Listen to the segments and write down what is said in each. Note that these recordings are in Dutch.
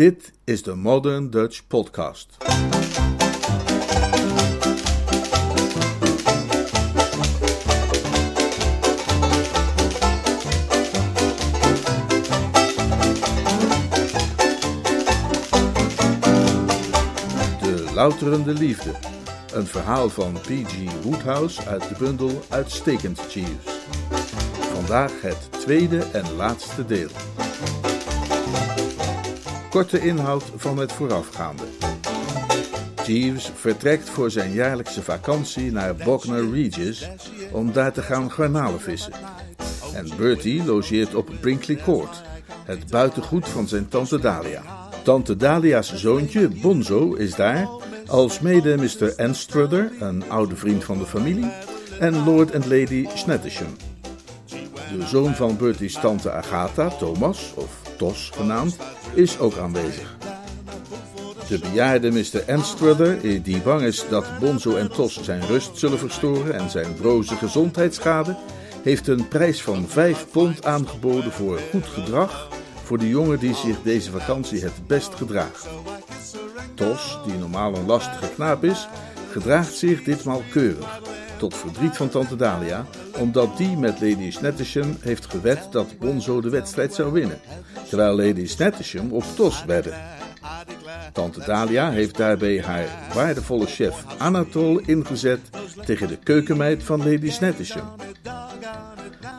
Dit is de Modern Dutch Podcast. De Louterende Liefde. Een verhaal van P.G. Woodhouse uit de bundel Uitstekend Jeeves. Vandaag het tweede en laatste deel. Korte inhoud van het voorafgaande. Jeeves vertrekt voor zijn jaarlijkse vakantie naar Bognor Regis om daar te gaan garnalen vissen. En Bertie logeert op Brinkley Court, het buitengoed van zijn tante Dahlia. Tante Dahlia's zoontje, Bonzo, is daar, alsmede Mr. Anstruther, een oude vriend van de familie, en Lord and Lady Snettisham. De zoon van Bertie's tante Agatha, Thomas, of Tos genaamd, is ook aanwezig. De bejaarde Mr. Anstruther, die bang is dat Bonzo en Tos zijn rust zullen verstoren en zijn broze gezondheid schaden, heeft een prijs van 5 pond aangeboden voor goed gedrag voor de jongen die zich deze vakantie het best gedraagt. Tos, die normaal een lastige knaap is, gedraagt zich ditmaal keurig, tot verdriet van tante Dahlia, omdat die met Lady Snettisham heeft gewet dat Bonzo de wedstrijd zou winnen, terwijl Lady Snettisham op Tos wedde. Tante Dahlia heeft daarbij haar waardevolle chef Anatole ingezet tegen de keukenmeid van Lady Snettisham.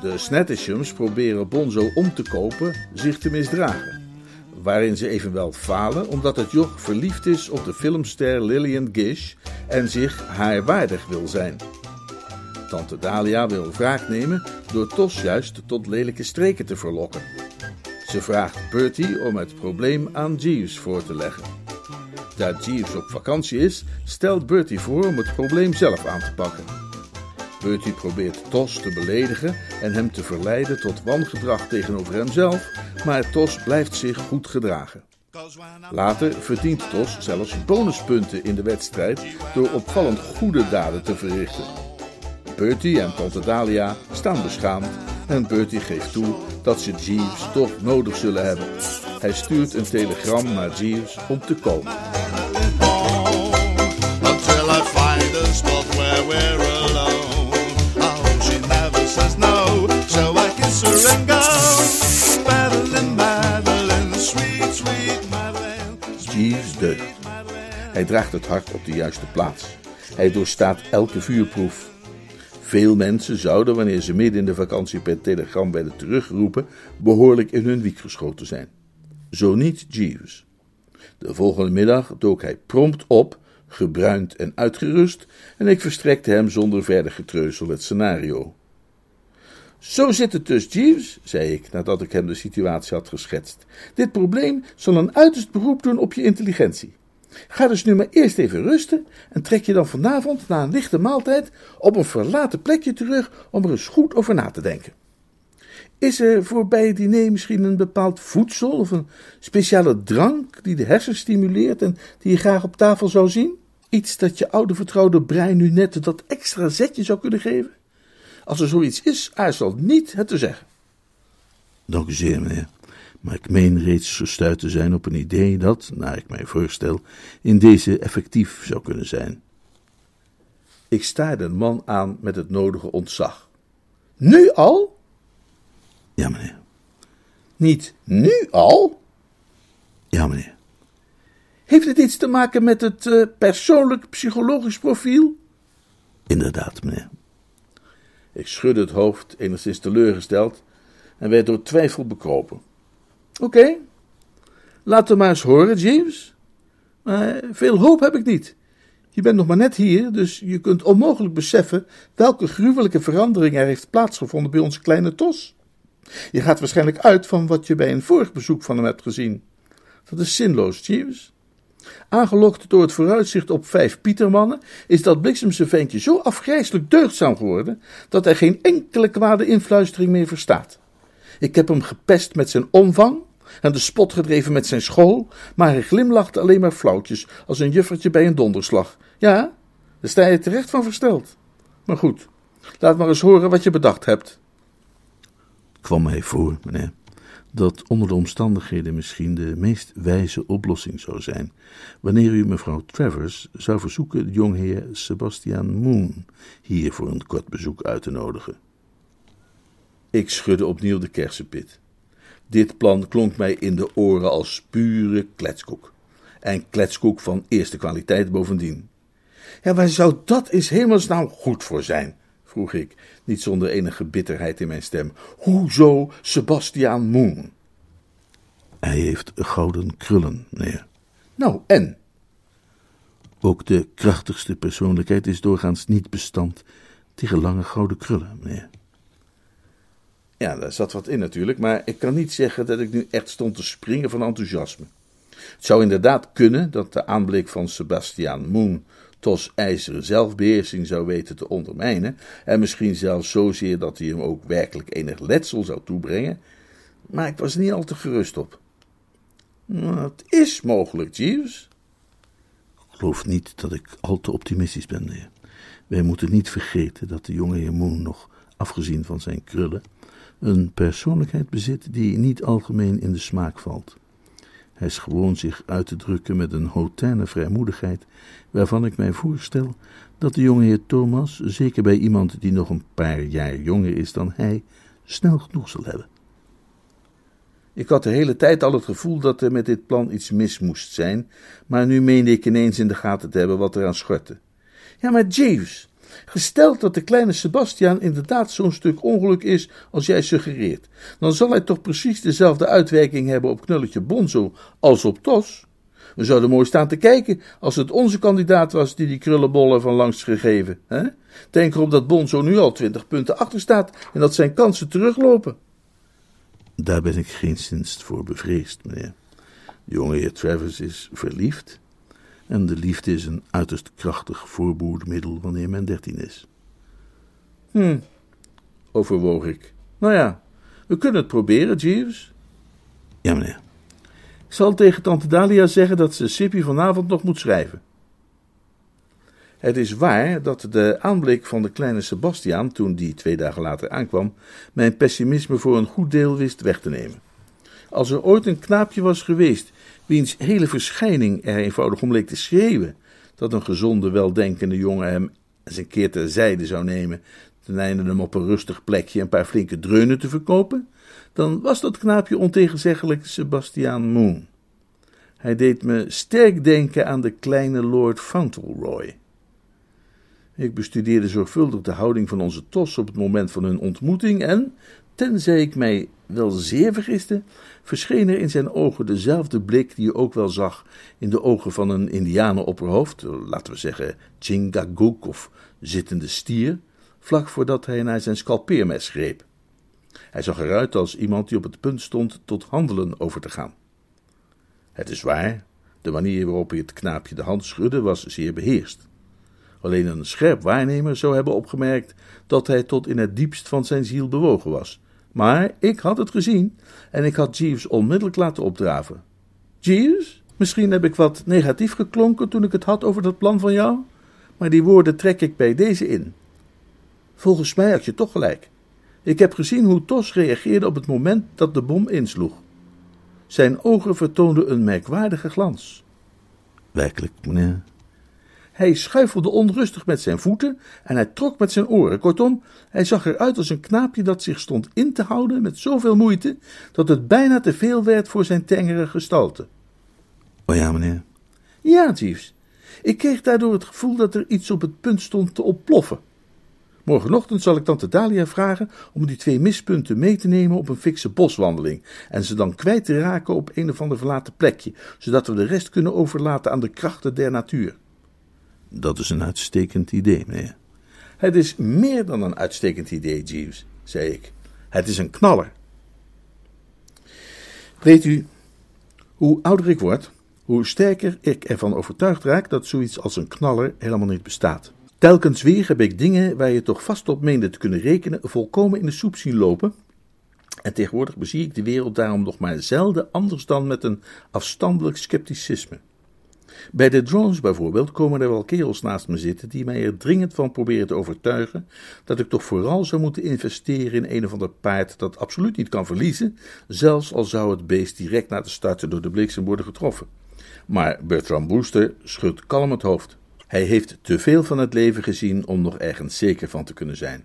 De Snettishams proberen Bonzo om te kopen zich te misdragen, waarin ze evenwel falen omdat het joch verliefd is op de filmster Lillian Gish en zich haar waardig wil zijn. Tante Dahlia wil wraak nemen door Tos juist tot lelijke streken te verlokken. Ze vraagt Bertie om het probleem aan Jeeves voor te leggen. Daar Jeeves op vakantie is, stelt Bertie voor om het probleem zelf aan te pakken. Bertie probeert Tos te beledigen en hem te verleiden tot wangedrag tegenover hemzelf, maar Tos blijft zich goed gedragen. Later verdient Tos zelfs bonuspunten in de wedstrijd door opvallend goede daden te verrichten. Bertie en tante Dahlia staan beschaamd en Bertie geeft toe dat ze Jeeves toch nodig zullen hebben. Hij stuurt een telegram naar Jeeves om te komen. Jeeves deugt. Hij draagt het hart op de juiste plaats. Hij doorstaat elke vuurproef. Veel mensen zouden, wanneer ze midden in de vakantie per telegram werden teruggeroepen, behoorlijk in hun wiek geschoten zijn. Zo niet Jeeves. De volgende middag dook hij prompt op, gebruind en uitgerust, en ik verstrekte hem zonder verder getreuzel het scenario. Zo zit het dus, Jeeves, zei ik nadat ik hem de situatie had geschetst. Dit probleem zal een uiterst beroep doen op je intelligentie. Ga dus nu maar eerst even rusten en trek je dan vanavond na een lichte maaltijd op een verlaten plekje terug om er eens goed over na te denken. Is er voor bij het diner misschien een bepaald voedsel of een speciale drank die de hersens stimuleert en die je graag op tafel zou zien? Iets dat je oude vertrouwde brein nu net dat extra zetje zou kunnen geven? Als er zoiets is, aarzel niet het te zeggen. Dank u zeer, meneer. Maar ik meen reeds gestuurd te zijn op een idee dat, naar ik mij voorstel, in deze effectief zou kunnen zijn. Ik staarde een man aan met het nodige ontzag. Nu al? Ja, meneer. Niet nu al? Ja, meneer. Heeft het iets te maken met het eh, persoonlijk psychologisch profiel? Inderdaad, meneer. Ik schudde het hoofd, enigszins teleurgesteld, en werd door twijfel bekropen. Oké, laat hem maar eens horen, James. Maar veel hoop heb ik niet. Je bent nog maar net hier, dus je kunt onmogelijk beseffen welke gruwelijke verandering er heeft plaatsgevonden bij onze kleine Tos. Je gaat waarschijnlijk uit van wat je bij een vorig bezoek van hem hebt gezien. Dat is zinloos, James. Aangelokt door het vooruitzicht op vijf Pietermannen, is dat bliksemse ventje zo afgrijselijk deugdzaam geworden dat hij geen enkele kwade influistering meer verstaat. Ik heb hem gepest met zijn omvang en de spot gedreven met zijn school, maar hij glimlachte alleen maar flauwtjes als een juffertje bij een donderslag. Ja, daar sta je terecht van versteld. Maar goed, laat maar eens horen wat je bedacht hebt. Het kwam mij voor, meneer, dat onder de omstandigheden misschien de meest wijze oplossing zou zijn, wanneer u mevrouw Travers zou verzoeken de jongheer Sebastian Moon hier voor een kort bezoek uit te nodigen. Ik schudde opnieuw de kersenpit. Dit plan klonk mij in de oren als pure kletskoek. En kletskoek van eerste kwaliteit bovendien. Ja, waar zou dat eens hemelsnaam goed voor zijn? vroeg ik, niet zonder enige bitterheid in mijn stem. Hoezo Sebastiaan Moon? Hij heeft gouden krullen, meneer. Nou, en? Ook de krachtigste persoonlijkheid is doorgaans niet bestand tegen lange gouden krullen, meneer. Ja, daar zat wat in natuurlijk, maar ik kan niet zeggen dat ik nu echt stond te springen van enthousiasme. Het zou inderdaad kunnen dat de aanblik van Sebastiaan Moon Tos ijzeren zelfbeheersing zou weten te ondermijnen, en misschien zelfs zozeer dat hij hem ook werkelijk enig letsel zou toebrengen, maar ik was niet al te gerust op. Het is mogelijk, Jeeves. Ik geloof niet dat ik al te optimistisch ben, meneer. Wij moeten niet vergeten dat de jonge heer Moon nog, afgezien van zijn krullen, een persoonlijkheid bezit die niet algemeen in de smaak valt. Hij is gewoon zich uit te drukken met een hautaine vrijmoedigheid, waarvan ik mij voorstel dat de jonge heer Thomas, zeker bij iemand die nog een paar jaar jonger is dan hij, snel genoeg zal hebben. Ik had de hele tijd al het gevoel dat er met dit plan iets mis moest zijn, maar nu meende ik ineens in de gaten te hebben wat eraan schortte. Ja, maar Jeeves, Gesteld dat de kleine Sebastian inderdaad zo'n stuk ongeluk is als jij suggereert, dan zal hij toch precies dezelfde uitwerking hebben op knulletje Bonzo als op Tos. We zouden mooi staan te kijken als het onze kandidaat was die die krullenbollen van langs gegeven. Hè? Denk erop dat Bonzo nu al twintig punten achter staat en dat zijn kansen teruglopen. Daar ben ik geen sinst voor bevreesd, meneer. De jonge heer Travers is verliefd en de liefde is een uiterst krachtig voorboedmiddel wanneer men dertien is. Hm, overwoog ik. Nou ja, we kunnen het proberen, Jeeves. Ja, meneer. Ik zal tegen tante Dalia zeggen dat ze Sippy vanavond nog moet schrijven. Het is waar dat de aanblik van de kleine Sebastiaan, toen die twee dagen later aankwam, mijn pessimisme voor een goed deel wist weg te nemen. Als er ooit een knaapje was geweest wiens hele verschijning er eenvoudig om leek te schreeuwen, dat een gezonde, weldenkende jongen hem eens een keer terzijde zou nemen, ten einde hem op een rustig plekje een paar flinke dreunen te verkopen, dan was dat knaapje ontegenzeggelijk Sebastiaan Moon. Hij deed me sterk denken aan de kleine Lord Fauntleroy. Ik bestudeerde zorgvuldig de houding van onze tos op het moment van hun ontmoeting en, tenzij ik mij wel zeer vergiste, verscheen er in zijn ogen dezelfde blik die je ook wel zag in de ogen van een indianenopperhoofd, laten we zeggen Chingaguk of zittende stier, vlak voordat hij naar zijn scalpeermes greep. Hij zag eruit als iemand die op het punt stond tot handelen over te gaan. Het is waar, de manier waarop hij het knaapje de hand schudde was zeer beheerst. Alleen een scherp waarnemer zou hebben opgemerkt dat hij tot in het diepst van zijn ziel bewogen was maar ik had het gezien en ik had Jeeves onmiddellijk laten opdraven. Jeeves, misschien heb ik wat negatief geklonken toen ik het had over dat plan van jou, maar die woorden trek ik bij deze in. Volgens mij had je toch gelijk. Ik heb gezien hoe Tos reageerde op het moment dat de bom insloeg. Zijn ogen vertoonden een merkwaardige glans. Werkelijk, meneer, hij schuifelde onrustig met zijn voeten en hij trok met zijn oren. Kortom, hij zag eruit als een knaapje dat zich stond in te houden met zoveel moeite dat het bijna te veel werd voor zijn tengere gestalte. Oh ja, meneer. Ja, Jeeves. Ik kreeg daardoor het gevoel dat er iets op het punt stond te ontploffen. Morgenochtend zal ik tante Dalia vragen om die twee mispunten mee te nemen op een fikse boswandeling en ze dan kwijt te raken op een of ander verlaten plekje, zodat we de rest kunnen overlaten aan de krachten der natuur. Dat is een uitstekend idee, meneer. Het is meer dan een uitstekend idee, Jeeves, zei ik. Het is een knaller. Weet u, hoe ouder ik word, hoe sterker ik ervan overtuigd raak dat zoiets als een knaller helemaal niet bestaat. Telkens weer heb ik dingen waar je toch vast op meende te kunnen rekenen volkomen in de soep zien lopen. En tegenwoordig bezie ik de wereld daarom nog maar zelden anders dan met een afstandelijk scepticisme. Bij de drones bijvoorbeeld komen er wel kerels naast me zitten die mij er dringend van proberen te overtuigen dat ik toch vooral zou moeten investeren in een of ander paard dat absoluut niet kan verliezen, zelfs al zou het beest direct na de starten door de bliksem worden getroffen. Maar Bertram Brewster schudt kalm het hoofd. Hij heeft te veel van het leven gezien om nog ergens zeker van te kunnen zijn.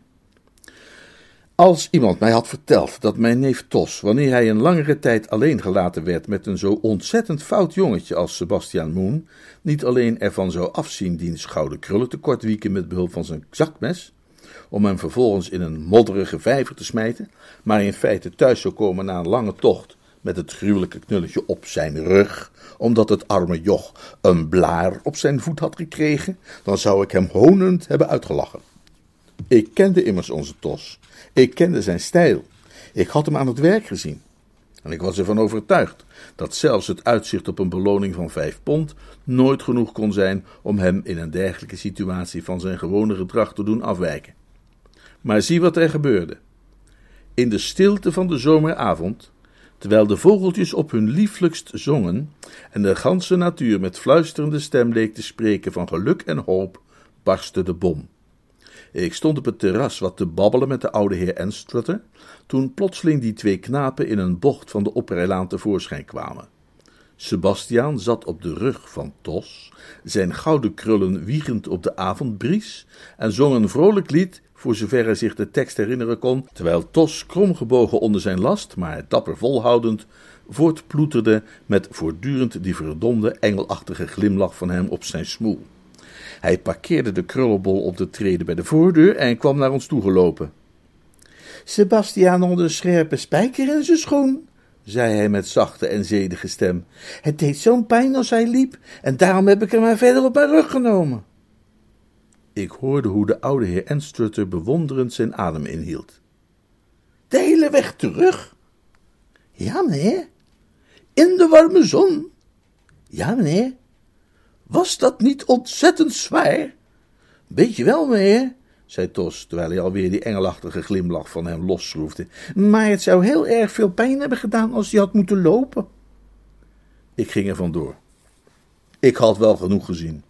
Als iemand mij had verteld dat mijn neef Tos, wanneer hij een langere tijd alleen gelaten werd met een zo ontzettend fout jongetje als Sebastian Moon, niet alleen ervan zou afzien diens gouden krullen te kortwieken met behulp van zijn zakmes, om hem vervolgens in een modderige vijver te smijten, maar in feite thuis zou komen na een lange tocht met het gruwelijke knulletje op zijn rug, omdat het arme joch een blaar op zijn voet had gekregen, dan zou ik hem honend hebben uitgelachen. Ik kende immers onze Tos. Ik kende zijn stijl. Ik had hem aan het werk gezien. En ik was ervan overtuigd dat zelfs het uitzicht op een beloning van vijf pond nooit genoeg kon zijn om hem in een dergelijke situatie van zijn gewone gedrag te doen afwijken. Maar zie wat er gebeurde. In de stilte van de zomeravond, terwijl de vogeltjes op hun lieflijkst zongen en de ganse natuur met fluisterende stem leek te spreken van geluk en hoop, barstte de bom. Ik stond op het terras wat te babbelen met de oude heer Enstrutter, toen plotseling die twee knapen in een bocht van de oprijlaan tevoorschijn kwamen. Sebastiaan zat op de rug van Tos, zijn gouden krullen wiegend op de avondbries, en zong een vrolijk lied, voor zover hij zich de tekst herinneren kon, terwijl Tos, kromgebogen onder zijn last, maar dapper volhoudend, voortploeterde met voortdurend die verdomde engelachtige glimlach van hem op zijn smoel. Hij parkeerde de krullenbol op de trede bij de voordeur en kwam naar ons toegelopen. Sebastiaan onder de scherpe spijker in zijn schoen, zei hij met zachte en zedige stem. Het deed zo'n pijn als hij liep, en daarom heb ik hem maar verder op mijn rug genomen. Ik hoorde hoe de oude heer Enstrutter bewonderend zijn adem inhield. De hele weg terug? Ja, meneer. In de warme zon? Ja, meneer. Was dat niet ontzettend zwaar? Weet je wel, meneer, zei Tos, terwijl hij alweer die engelachtige glimlach van hem losschroefde. Maar het zou heel erg veel pijn hebben gedaan als hij had moeten lopen. Ik ging er vandoor. Ik had wel genoeg gezien.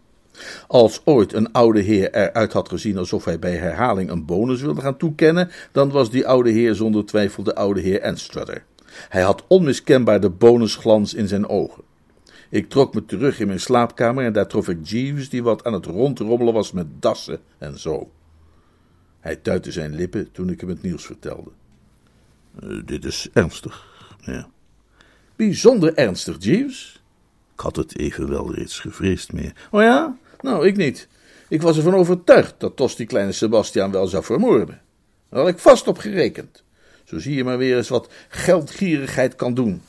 Als ooit een oude heer eruit had gezien alsof hij bij herhaling een bonus wilde gaan toekennen, dan was die oude heer zonder twijfel de oude heer Anstrutter. Hij had onmiskenbaar de bonusglans in zijn ogen. Ik trok me terug in mijn slaapkamer en daar trof ik Jeeves, die wat aan het rondrommelen was met dassen en zo. Hij tuitte zijn lippen toen ik hem het nieuws vertelde. Uh, dit is ernstig, ja. Bijzonder ernstig, Jeeves. Ik had het evenwel reeds gevreesd meer. Oh ja? Nou, ik niet. Ik was ervan overtuigd dat Tos die kleine Sebastian wel zou vermoorden. Daar had ik vast op gerekend. Zo zie je maar weer eens wat geldgierigheid kan doen.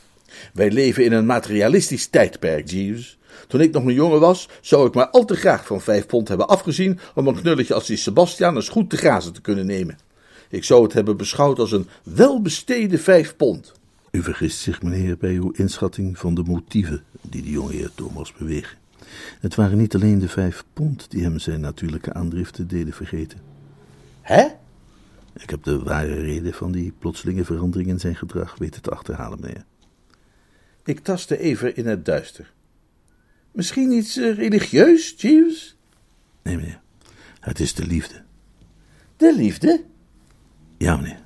Wij leven in een materialistisch tijdperk, Jeeves. Toen ik nog een jongen was, zou ik maar al te graag van vijf pond hebben afgezien om een knulletje als die Sebastian eens goed te grazen te kunnen nemen. Ik zou het hebben beschouwd als een welbesteden vijf pond. U vergist zich, meneer, bij uw inschatting van de motieven die de jongeheer Thomas bewegen. Het waren niet alleen de vijf pond die hem zijn natuurlijke aandriften deden vergeten. Hè? Ik heb de ware reden van die plotselinge verandering in zijn gedrag weten te achterhalen, meneer. Ik tastte even in het duister. Misschien iets uh, religieus, Jeeves? Nee, meneer. Het is de liefde. De liefde? Ja, meneer.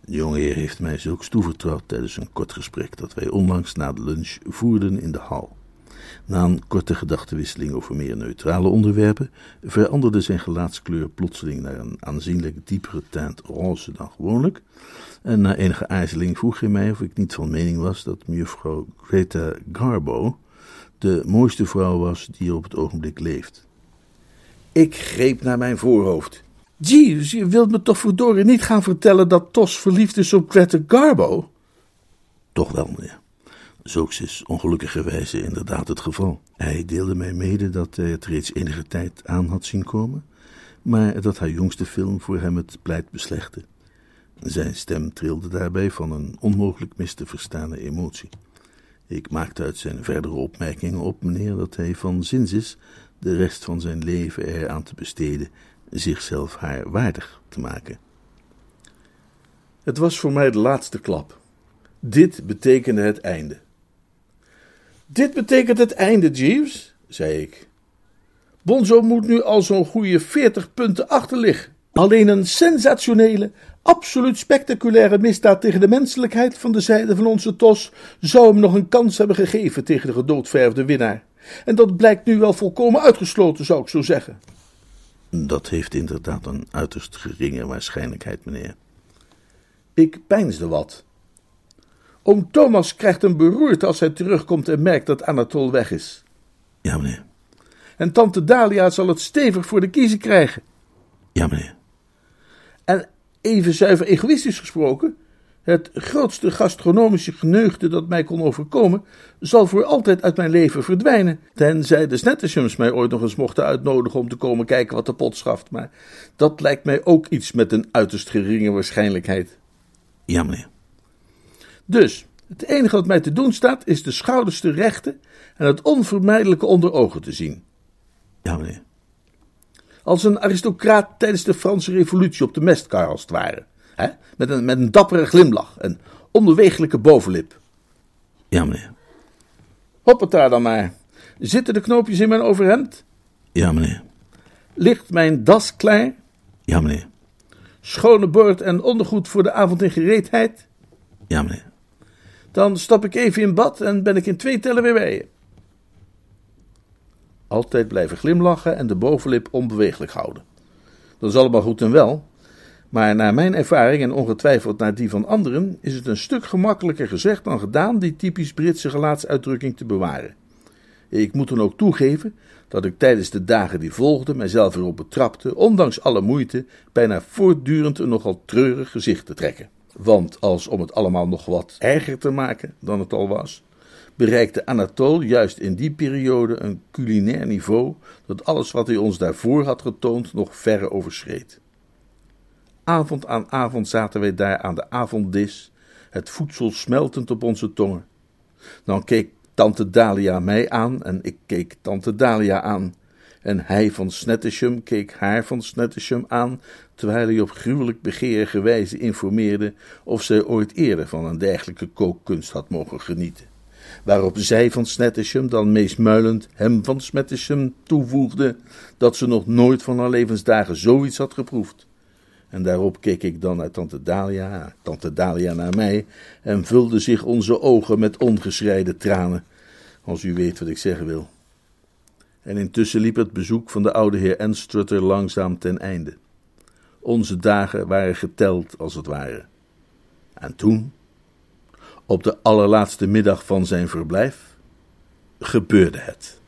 De jongeheer heeft mij zulks toevertrouwd tijdens een kort gesprek dat wij onlangs na de lunch voerden in de hal. Na een korte gedachtenwisseling over meer neutrale onderwerpen veranderde zijn gelaatskleur plotseling naar een aanzienlijk diepere tint roze dan gewoonlijk. En na enige aarzeling vroeg hij mij of ik niet van mening was dat mevrouw Greta Garbo de mooiste vrouw was die op het ogenblik leeft. Ik greep naar mijn voorhoofd. Jeeves, je wilt me toch verdorie niet gaan vertellen dat Tos verliefd is op Greta Garbo? Toch wel, meneer. Zulks is ongelukkigerwijze inderdaad het geval. Hij deelde mij mede dat hij het reeds enige tijd aan had zien komen, maar dat haar jongste film voor hem het pleit beslechtte. Zijn stem trilde daarbij van een onmogelijk mis te verstaande emotie. Ik maakte uit zijn verdere opmerkingen op, meneer, dat hij van zins is de rest van zijn leven eraan te besteden zichzelf haar waardig te maken. Het was voor mij de laatste klap. Dit betekende het einde. Dit betekent het einde, Jeeves, zei ik. Bonzo moet nu al zo'n goede 40 punten achter liggen. Alleen een sensationele, absoluut spectaculaire misdaad tegen de menselijkheid van de zijde van onze Tos zou hem nog een kans hebben gegeven tegen de gedoodverfde winnaar. En dat blijkt nu wel volkomen uitgesloten, zou ik zo zeggen. Dat heeft inderdaad een uiterst geringe waarschijnlijkheid, meneer. Ik peinsde wat. Oom Thomas krijgt een beroerte als hij terugkomt en merkt dat Anatol weg is. Ja, meneer. En tante Dalia zal het stevig voor de kiezen krijgen. Ja, meneer. En even zuiver egoïstisch gesproken, het grootste gastronomische geneugde dat mij kon overkomen, zal voor altijd uit mijn leven verdwijnen. Tenzij de Snettishams mij ooit nog eens mochten uitnodigen om te komen kijken wat de pot schaft. Maar dat lijkt mij ook iets met een uiterst geringe waarschijnlijkheid. Ja, meneer. Dus, het enige wat mij te doen staat, is de schouders te rechten en het onvermijdelijke onder ogen te zien. Ja, meneer. Als een aristocraat tijdens de Franse Revolutie op de mestkar, als het ware. Hè? Met, een, met een dappere glimlach en onbewegelijke bovenlip. Ja, meneer. Hoppata dan maar. Zitten de knoopjes in mijn overhemd? Ja, meneer. Ligt mijn das klaar? Ja, meneer. Schone boord en ondergoed voor de avond in gereedheid? Ja, meneer. Dan stap ik even in bad en ben ik in twee tellen weer bij je. Altijd blijven glimlachen en de bovenlip onbeweeglijk houden. Dat is allemaal goed en wel, maar naar mijn ervaring en ongetwijfeld naar die van anderen is het een stuk gemakkelijker gezegd dan gedaan die typisch Britse gelaatsuitdrukking te bewaren. Ik moet dan ook toegeven dat ik tijdens de dagen die volgden mijzelf erop betrapte, ondanks alle moeite, bijna voortdurend een nogal treurig gezicht te trekken. Want als om het allemaal nog wat erger te maken dan het al was, bereikte Anatole juist in die periode een culinair niveau dat alles wat hij ons daarvoor had getoond nog verre overschreed. Avond aan avond zaten wij daar aan de avonddis, het voedsel smeltend op onze tongen. Dan keek tante Dalia mij aan en ik keek tante Dalia aan. En hij van Snettisham keek haar van Snettisham aan, terwijl hij op gruwelijk begeerige wijze informeerde of zij ooit eerder van een dergelijke kookkunst had mogen genieten. Waarop zij van Snettisham dan meesmuilend hem van Snettisham toevoegde dat ze nog nooit van haar levensdagen zoiets had geproefd. En daarop keek ik dan naar tante Dalia, tante Dalia naar mij, en vulden zich onze ogen met ongeschreide tranen, als u weet wat ik zeggen wil. En intussen liep het bezoek van de oude heer Enstrutter langzaam ten einde. Onze dagen waren geteld, als het ware. En toen, op de allerlaatste middag van zijn verblijf, gebeurde het.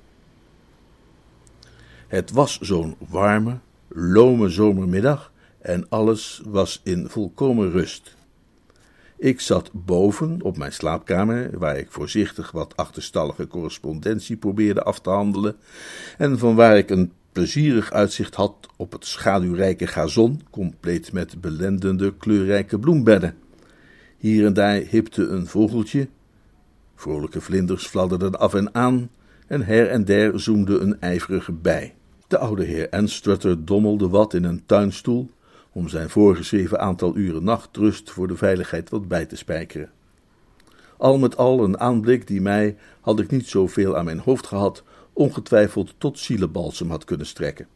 Het was zo'n warme, lome zomermiddag en alles was in volkomen rust. Ik zat boven op mijn slaapkamer, waar ik voorzichtig wat achterstallige correspondentie probeerde af te handelen, en van waar ik een plezierig uitzicht had op het schaduwrijke gazon, compleet met belendende kleurrijke bloembedden. Hier en daar hipte een vogeltje, vrolijke vlinders fladderden af en aan, en her en der zoemde een ijverige bij. De oude heer Enstrutter dommelde wat in een tuinstoel, om zijn voorgeschreven aantal uren nachtrust voor de veiligheid wat bij te spijkeren. Al met al een aanblik die mij, had ik niet zoveel aan mijn hoofd gehad, ongetwijfeld tot zielebalsem had kunnen strekken.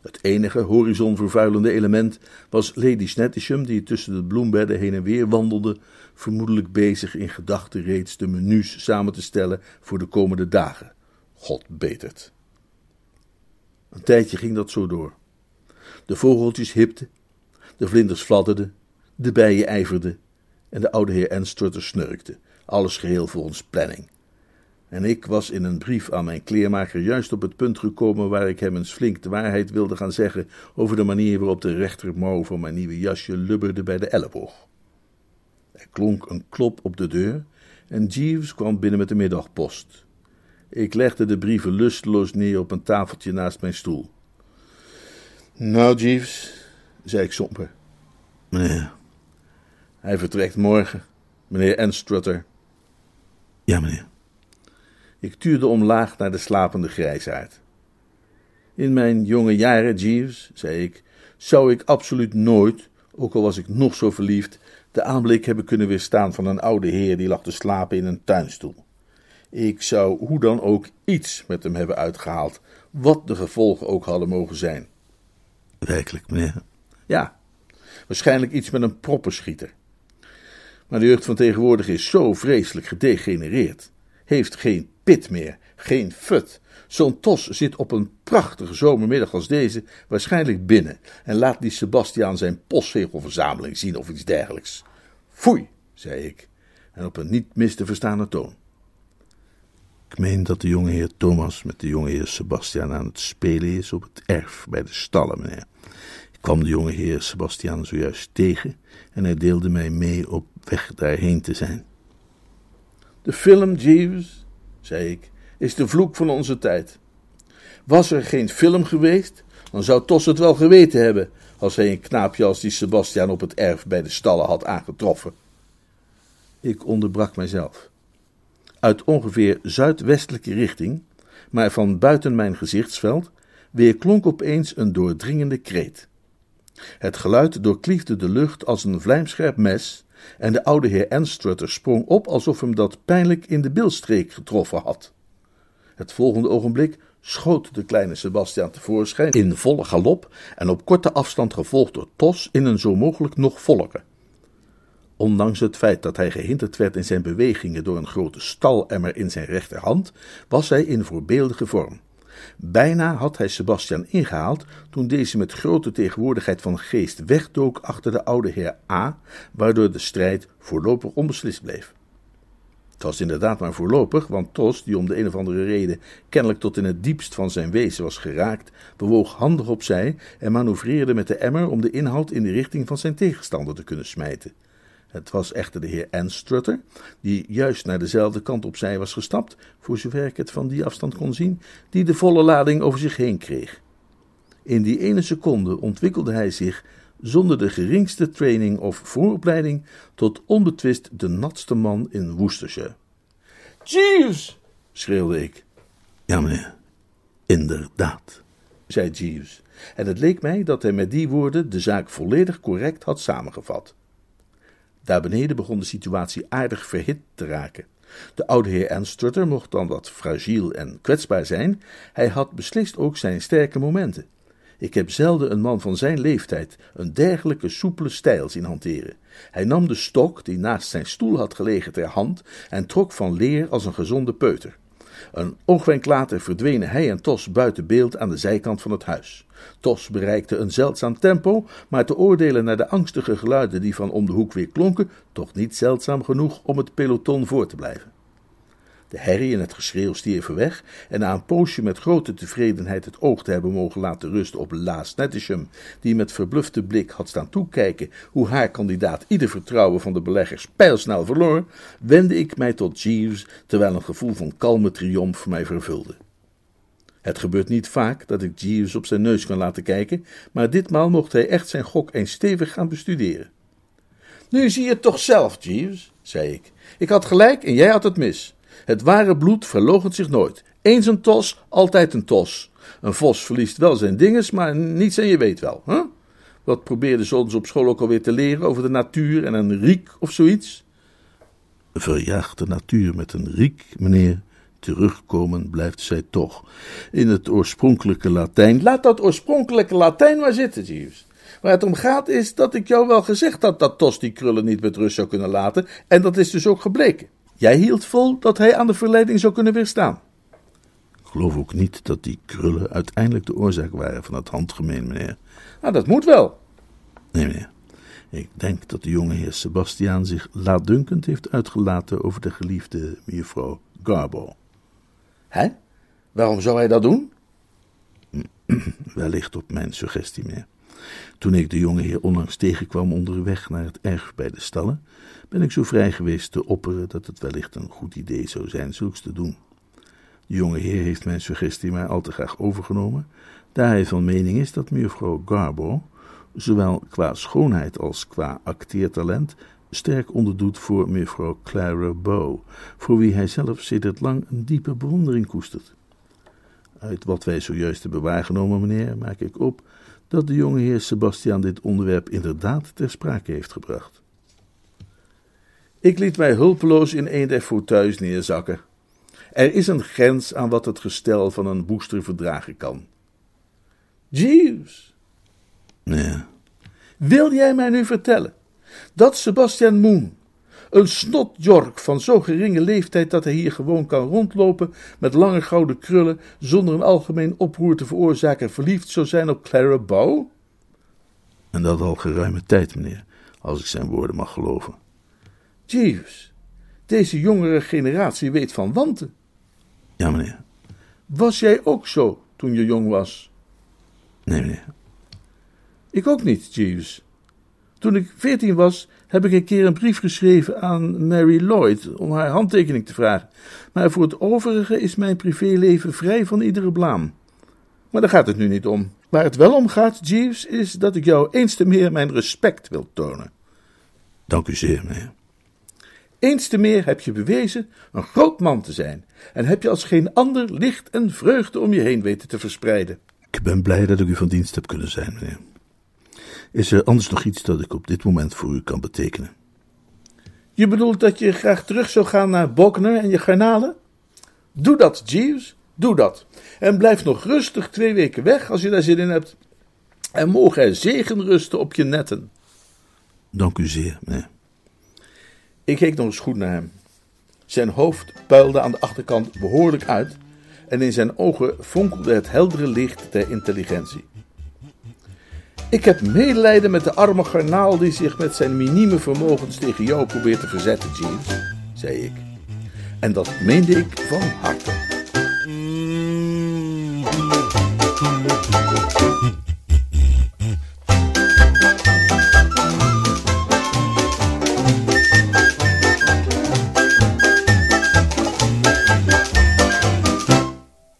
Het enige horizonvervuilende element was Lady Snettisham, die tussen de bloembedden heen en weer wandelde, vermoedelijk bezig in gedachten reeds de menus samen te stellen voor de komende dagen. God betert. Een tijdje ging dat zo door. De vogeltjes hipten, de vlinders fladderden, de bijen ijverden en de oude heer Enstrutter snurkte, alles geheel volgens planning. En ik was in een brief aan mijn kleermaker juist op het punt gekomen waar ik hem eens flink de waarheid wilde gaan zeggen over de manier waarop de rechtermouw van mijn nieuwe jasje lubberde bij de elleboog. Er klonk een klop op de deur en Jeeves kwam binnen met de middagpost. Ik legde de brieven lusteloos neer op een tafeltje naast mijn stoel. Nou, Jeeves, zei ik somber. Meneer, hij vertrekt morgen, meneer Enstrutter. Ja, meneer. Ik tuurde omlaag naar de slapende grijsaard. In mijn jonge jaren, Jeeves, zei ik, zou ik absoluut nooit, ook al was ik nog zo verliefd, de aanblik hebben kunnen weerstaan van een oude heer die lag te slapen in een tuinstoel. Ik zou hoe dan ook iets met hem hebben uitgehaald, wat de gevolgen ook hadden mogen zijn. Werkelijk, meneer? Ja, waarschijnlijk iets met een proppenschieter. Maar de jeugd van tegenwoordig is zo vreselijk gedegenereerd. Heeft geen pit meer, geen fut. Zo'n tos zit op een prachtige zomermiddag als deze waarschijnlijk binnen en laat die Sebastiaan zijn postzegelverzameling zien of iets dergelijks. Foei, zei ik, en op een niet mis te verstaande toon. Ik meen dat de jonge heer Thomas met de jonge heer Sebastiaan aan het spelen is op het erf bij de stallen, meneer. Ik kwam de jonge heer Sebastiaan zojuist tegen en hij deelde mij mee op weg daarheen te zijn. De film, Jeeves, zei ik, is de vloek van onze tijd. Was er geen film geweest, dan zou Tos het wel geweten hebben als hij een knaapje als die Sebastiaan op het erf bij de stallen had aangetroffen. Ik onderbrak mijzelf. Uit ongeveer zuidwestelijke richting, maar van buiten mijn gezichtsveld, weerklonk opeens een doordringende kreet. Het geluid doorkliefde de lucht als een vlijmscherp mes, en de oude heer Anstrutter sprong op alsof hem dat pijnlijk in de bilstreek getroffen had. Het volgende ogenblik schoot de kleine Sebastian tevoorschijn in volle galop en op korte afstand gevolgd door Tos in een zo mogelijk nog vollere. Ondanks het feit dat hij gehinderd werd in zijn bewegingen door een grote stalemmer in zijn rechterhand, was hij in voorbeeldige vorm. Bijna had hij Sebastian ingehaald toen deze met grote tegenwoordigheid van geest wegdook achter de oude heer A, waardoor de strijd voorlopig onbeslist bleef. Het was inderdaad maar voorlopig, want Tos, die om de een of andere reden kennelijk tot in het diepst van zijn wezen was geraakt, bewoog handig opzij en manoeuvreerde met de emmer om de inhoud in de richting van zijn tegenstander te kunnen smijten. Het was echter de heer Anstrutter, die juist naar dezelfde kant opzij was gestapt, voor zover ik het van die afstand kon zien, die de volle lading over zich heen kreeg. In die ene seconde ontwikkelde hij zich, zonder de geringste training of vooropleiding, tot onbetwist de natste man in Worcestershire. Jeeves! schreeuwde ik. Ja, meneer, inderdaad, zei Jeeves, en het leek mij dat hij met die woorden de zaak volledig correct had samengevat. Daar beneden begon de situatie aardig verhit te raken. De oude heer Anstrutter mocht dan wat fragiel en kwetsbaar zijn, hij had beslist ook zijn sterke momenten. Ik heb zelden een man van zijn leeftijd een dergelijke soepele stijl zien hanteren. Hij nam de stok die naast zijn stoel had gelegen ter hand en trok van leer als een gezonde peuter. Een oogwenk later verdwenen hij en Tos buiten beeld aan de zijkant van het huis. Tos bereikte een zeldzaam tempo, maar te oordelen naar de angstige geluiden die van om de hoek weer klonken, toch niet zeldzaam genoeg om het peloton voor te blijven. De herrie en het geschreeuw stierven weg, en na een poosje met grote tevredenheid het oog te hebben mogen laten rusten op Laas Nettisham, die met verblufte blik had staan toekijken hoe haar kandidaat ieder vertrouwen van de beleggers pijlsnel verloor, wendde ik mij tot Jeeves, terwijl een gevoel van kalme triomf mij vervulde. Het gebeurt niet vaak dat ik Jeeves op zijn neus kan laten kijken, maar ditmaal mocht hij echt zijn gok eens stevig gaan bestuderen. Nu zie je het toch zelf, Jeeves, zei ik. Ik had gelijk en jij had het mis. Het ware bloed verloochent zich nooit. Eens een tos, altijd een tos. Een vos verliest wel zijn dinges, maar niets en je weet wel. Hè? Wat probeerden ze ons op school ook alweer te leren over de natuur en een riek of zoiets? Verjaagd de natuur met een riek, meneer. Terugkomen blijft zij toch. In het oorspronkelijke Latijn. Laat dat oorspronkelijke Latijn maar zitten, Jeeves. Waar het om gaat is dat ik jou wel gezegd had dat Tos die krullen niet met rust zou kunnen laten. En dat is dus ook gebleken. Jij hield vol dat hij aan de verleiding zou kunnen weerstaan. Ik geloof ook niet dat die krullen uiteindelijk de oorzaak waren van het handgemeen, meneer. Nou, dat moet wel. Nee, meneer. Ik denk dat de jonge heer Sebastiaan zich laatdunkend heeft uitgelaten over de geliefde mevrouw Garbo. Hè? Waarom zou hij dat doen? Wellicht op mijn suggestie, meneer. Toen ik de jonge heer onlangs tegenkwam onderweg naar het erf bij de stallen, ben ik zo vrij geweest te opperen dat het wellicht een goed idee zou zijn zulks te doen. De jonge heer heeft mijn suggestie maar al te graag overgenomen, daar hij van mening is dat mevrouw Garbo, zowel qua schoonheid als qua acteertalent, sterk onderdoet voor mevrouw Clara Bow, voor wie hij zelf sedert lang een diepe bewondering koestert. Uit wat wij zojuist hebben waargenomen, meneer, maak ik op dat de jonge heer Sebastian dit onderwerp inderdaad ter sprake heeft gebracht. Ik liet mij hulpeloos in een der fauteuils neerzakken. Er is een grens aan wat het gestel van een booster verdragen kan. Jeeves, Nee, wil jij mij nu vertellen dat Sebastian Moon, een snotjork van zo geringe leeftijd dat hij hier gewoon kan rondlopen met lange gouden krullen zonder een algemeen oproer te veroorzaken verliefd zou zijn op Clara Bow? en dat al geruime tijd, meneer, als ik zijn woorden mag geloven. Jeeves, deze jongere generatie weet van wanten. Ja, meneer. Was jij ook zo toen je jong was? Nee, meneer. Ik ook niet, Jeeves. Toen ik veertien was, heb ik een keer een brief geschreven aan Mary Lloyd om haar handtekening te vragen. Maar voor het overige is mijn privéleven vrij van iedere blaam. Maar daar gaat het nu niet om. Waar het wel om gaat, Jeeves, is dat ik jou eens te meer mijn respect wil tonen. Dank u zeer, meneer. Eens te meer heb je bewezen een groot man te zijn en heb je als geen ander licht en vreugde om je heen weten te verspreiden. Ik ben blij dat ik u van dienst heb kunnen zijn, meneer. Is er anders nog iets dat ik op dit moment voor u kan betekenen? Je bedoelt dat je graag terug zou gaan naar Bokner en je garnalen? Doe dat, Jeeves, doe dat. En blijf nog rustig twee weken weg als je daar zin in hebt. En mogen er zegen rusten op je netten. Dank u zeer, meneer. Ik keek nog eens goed naar hem. Zijn hoofd puilde aan de achterkant behoorlijk uit en in zijn ogen fonkelde het heldere licht der intelligentie. Ik heb medelijden met de arme garnaal die zich met zijn minieme vermogens tegen jou probeert te verzetten, Jeeves, zei ik. En dat meende ik van harte.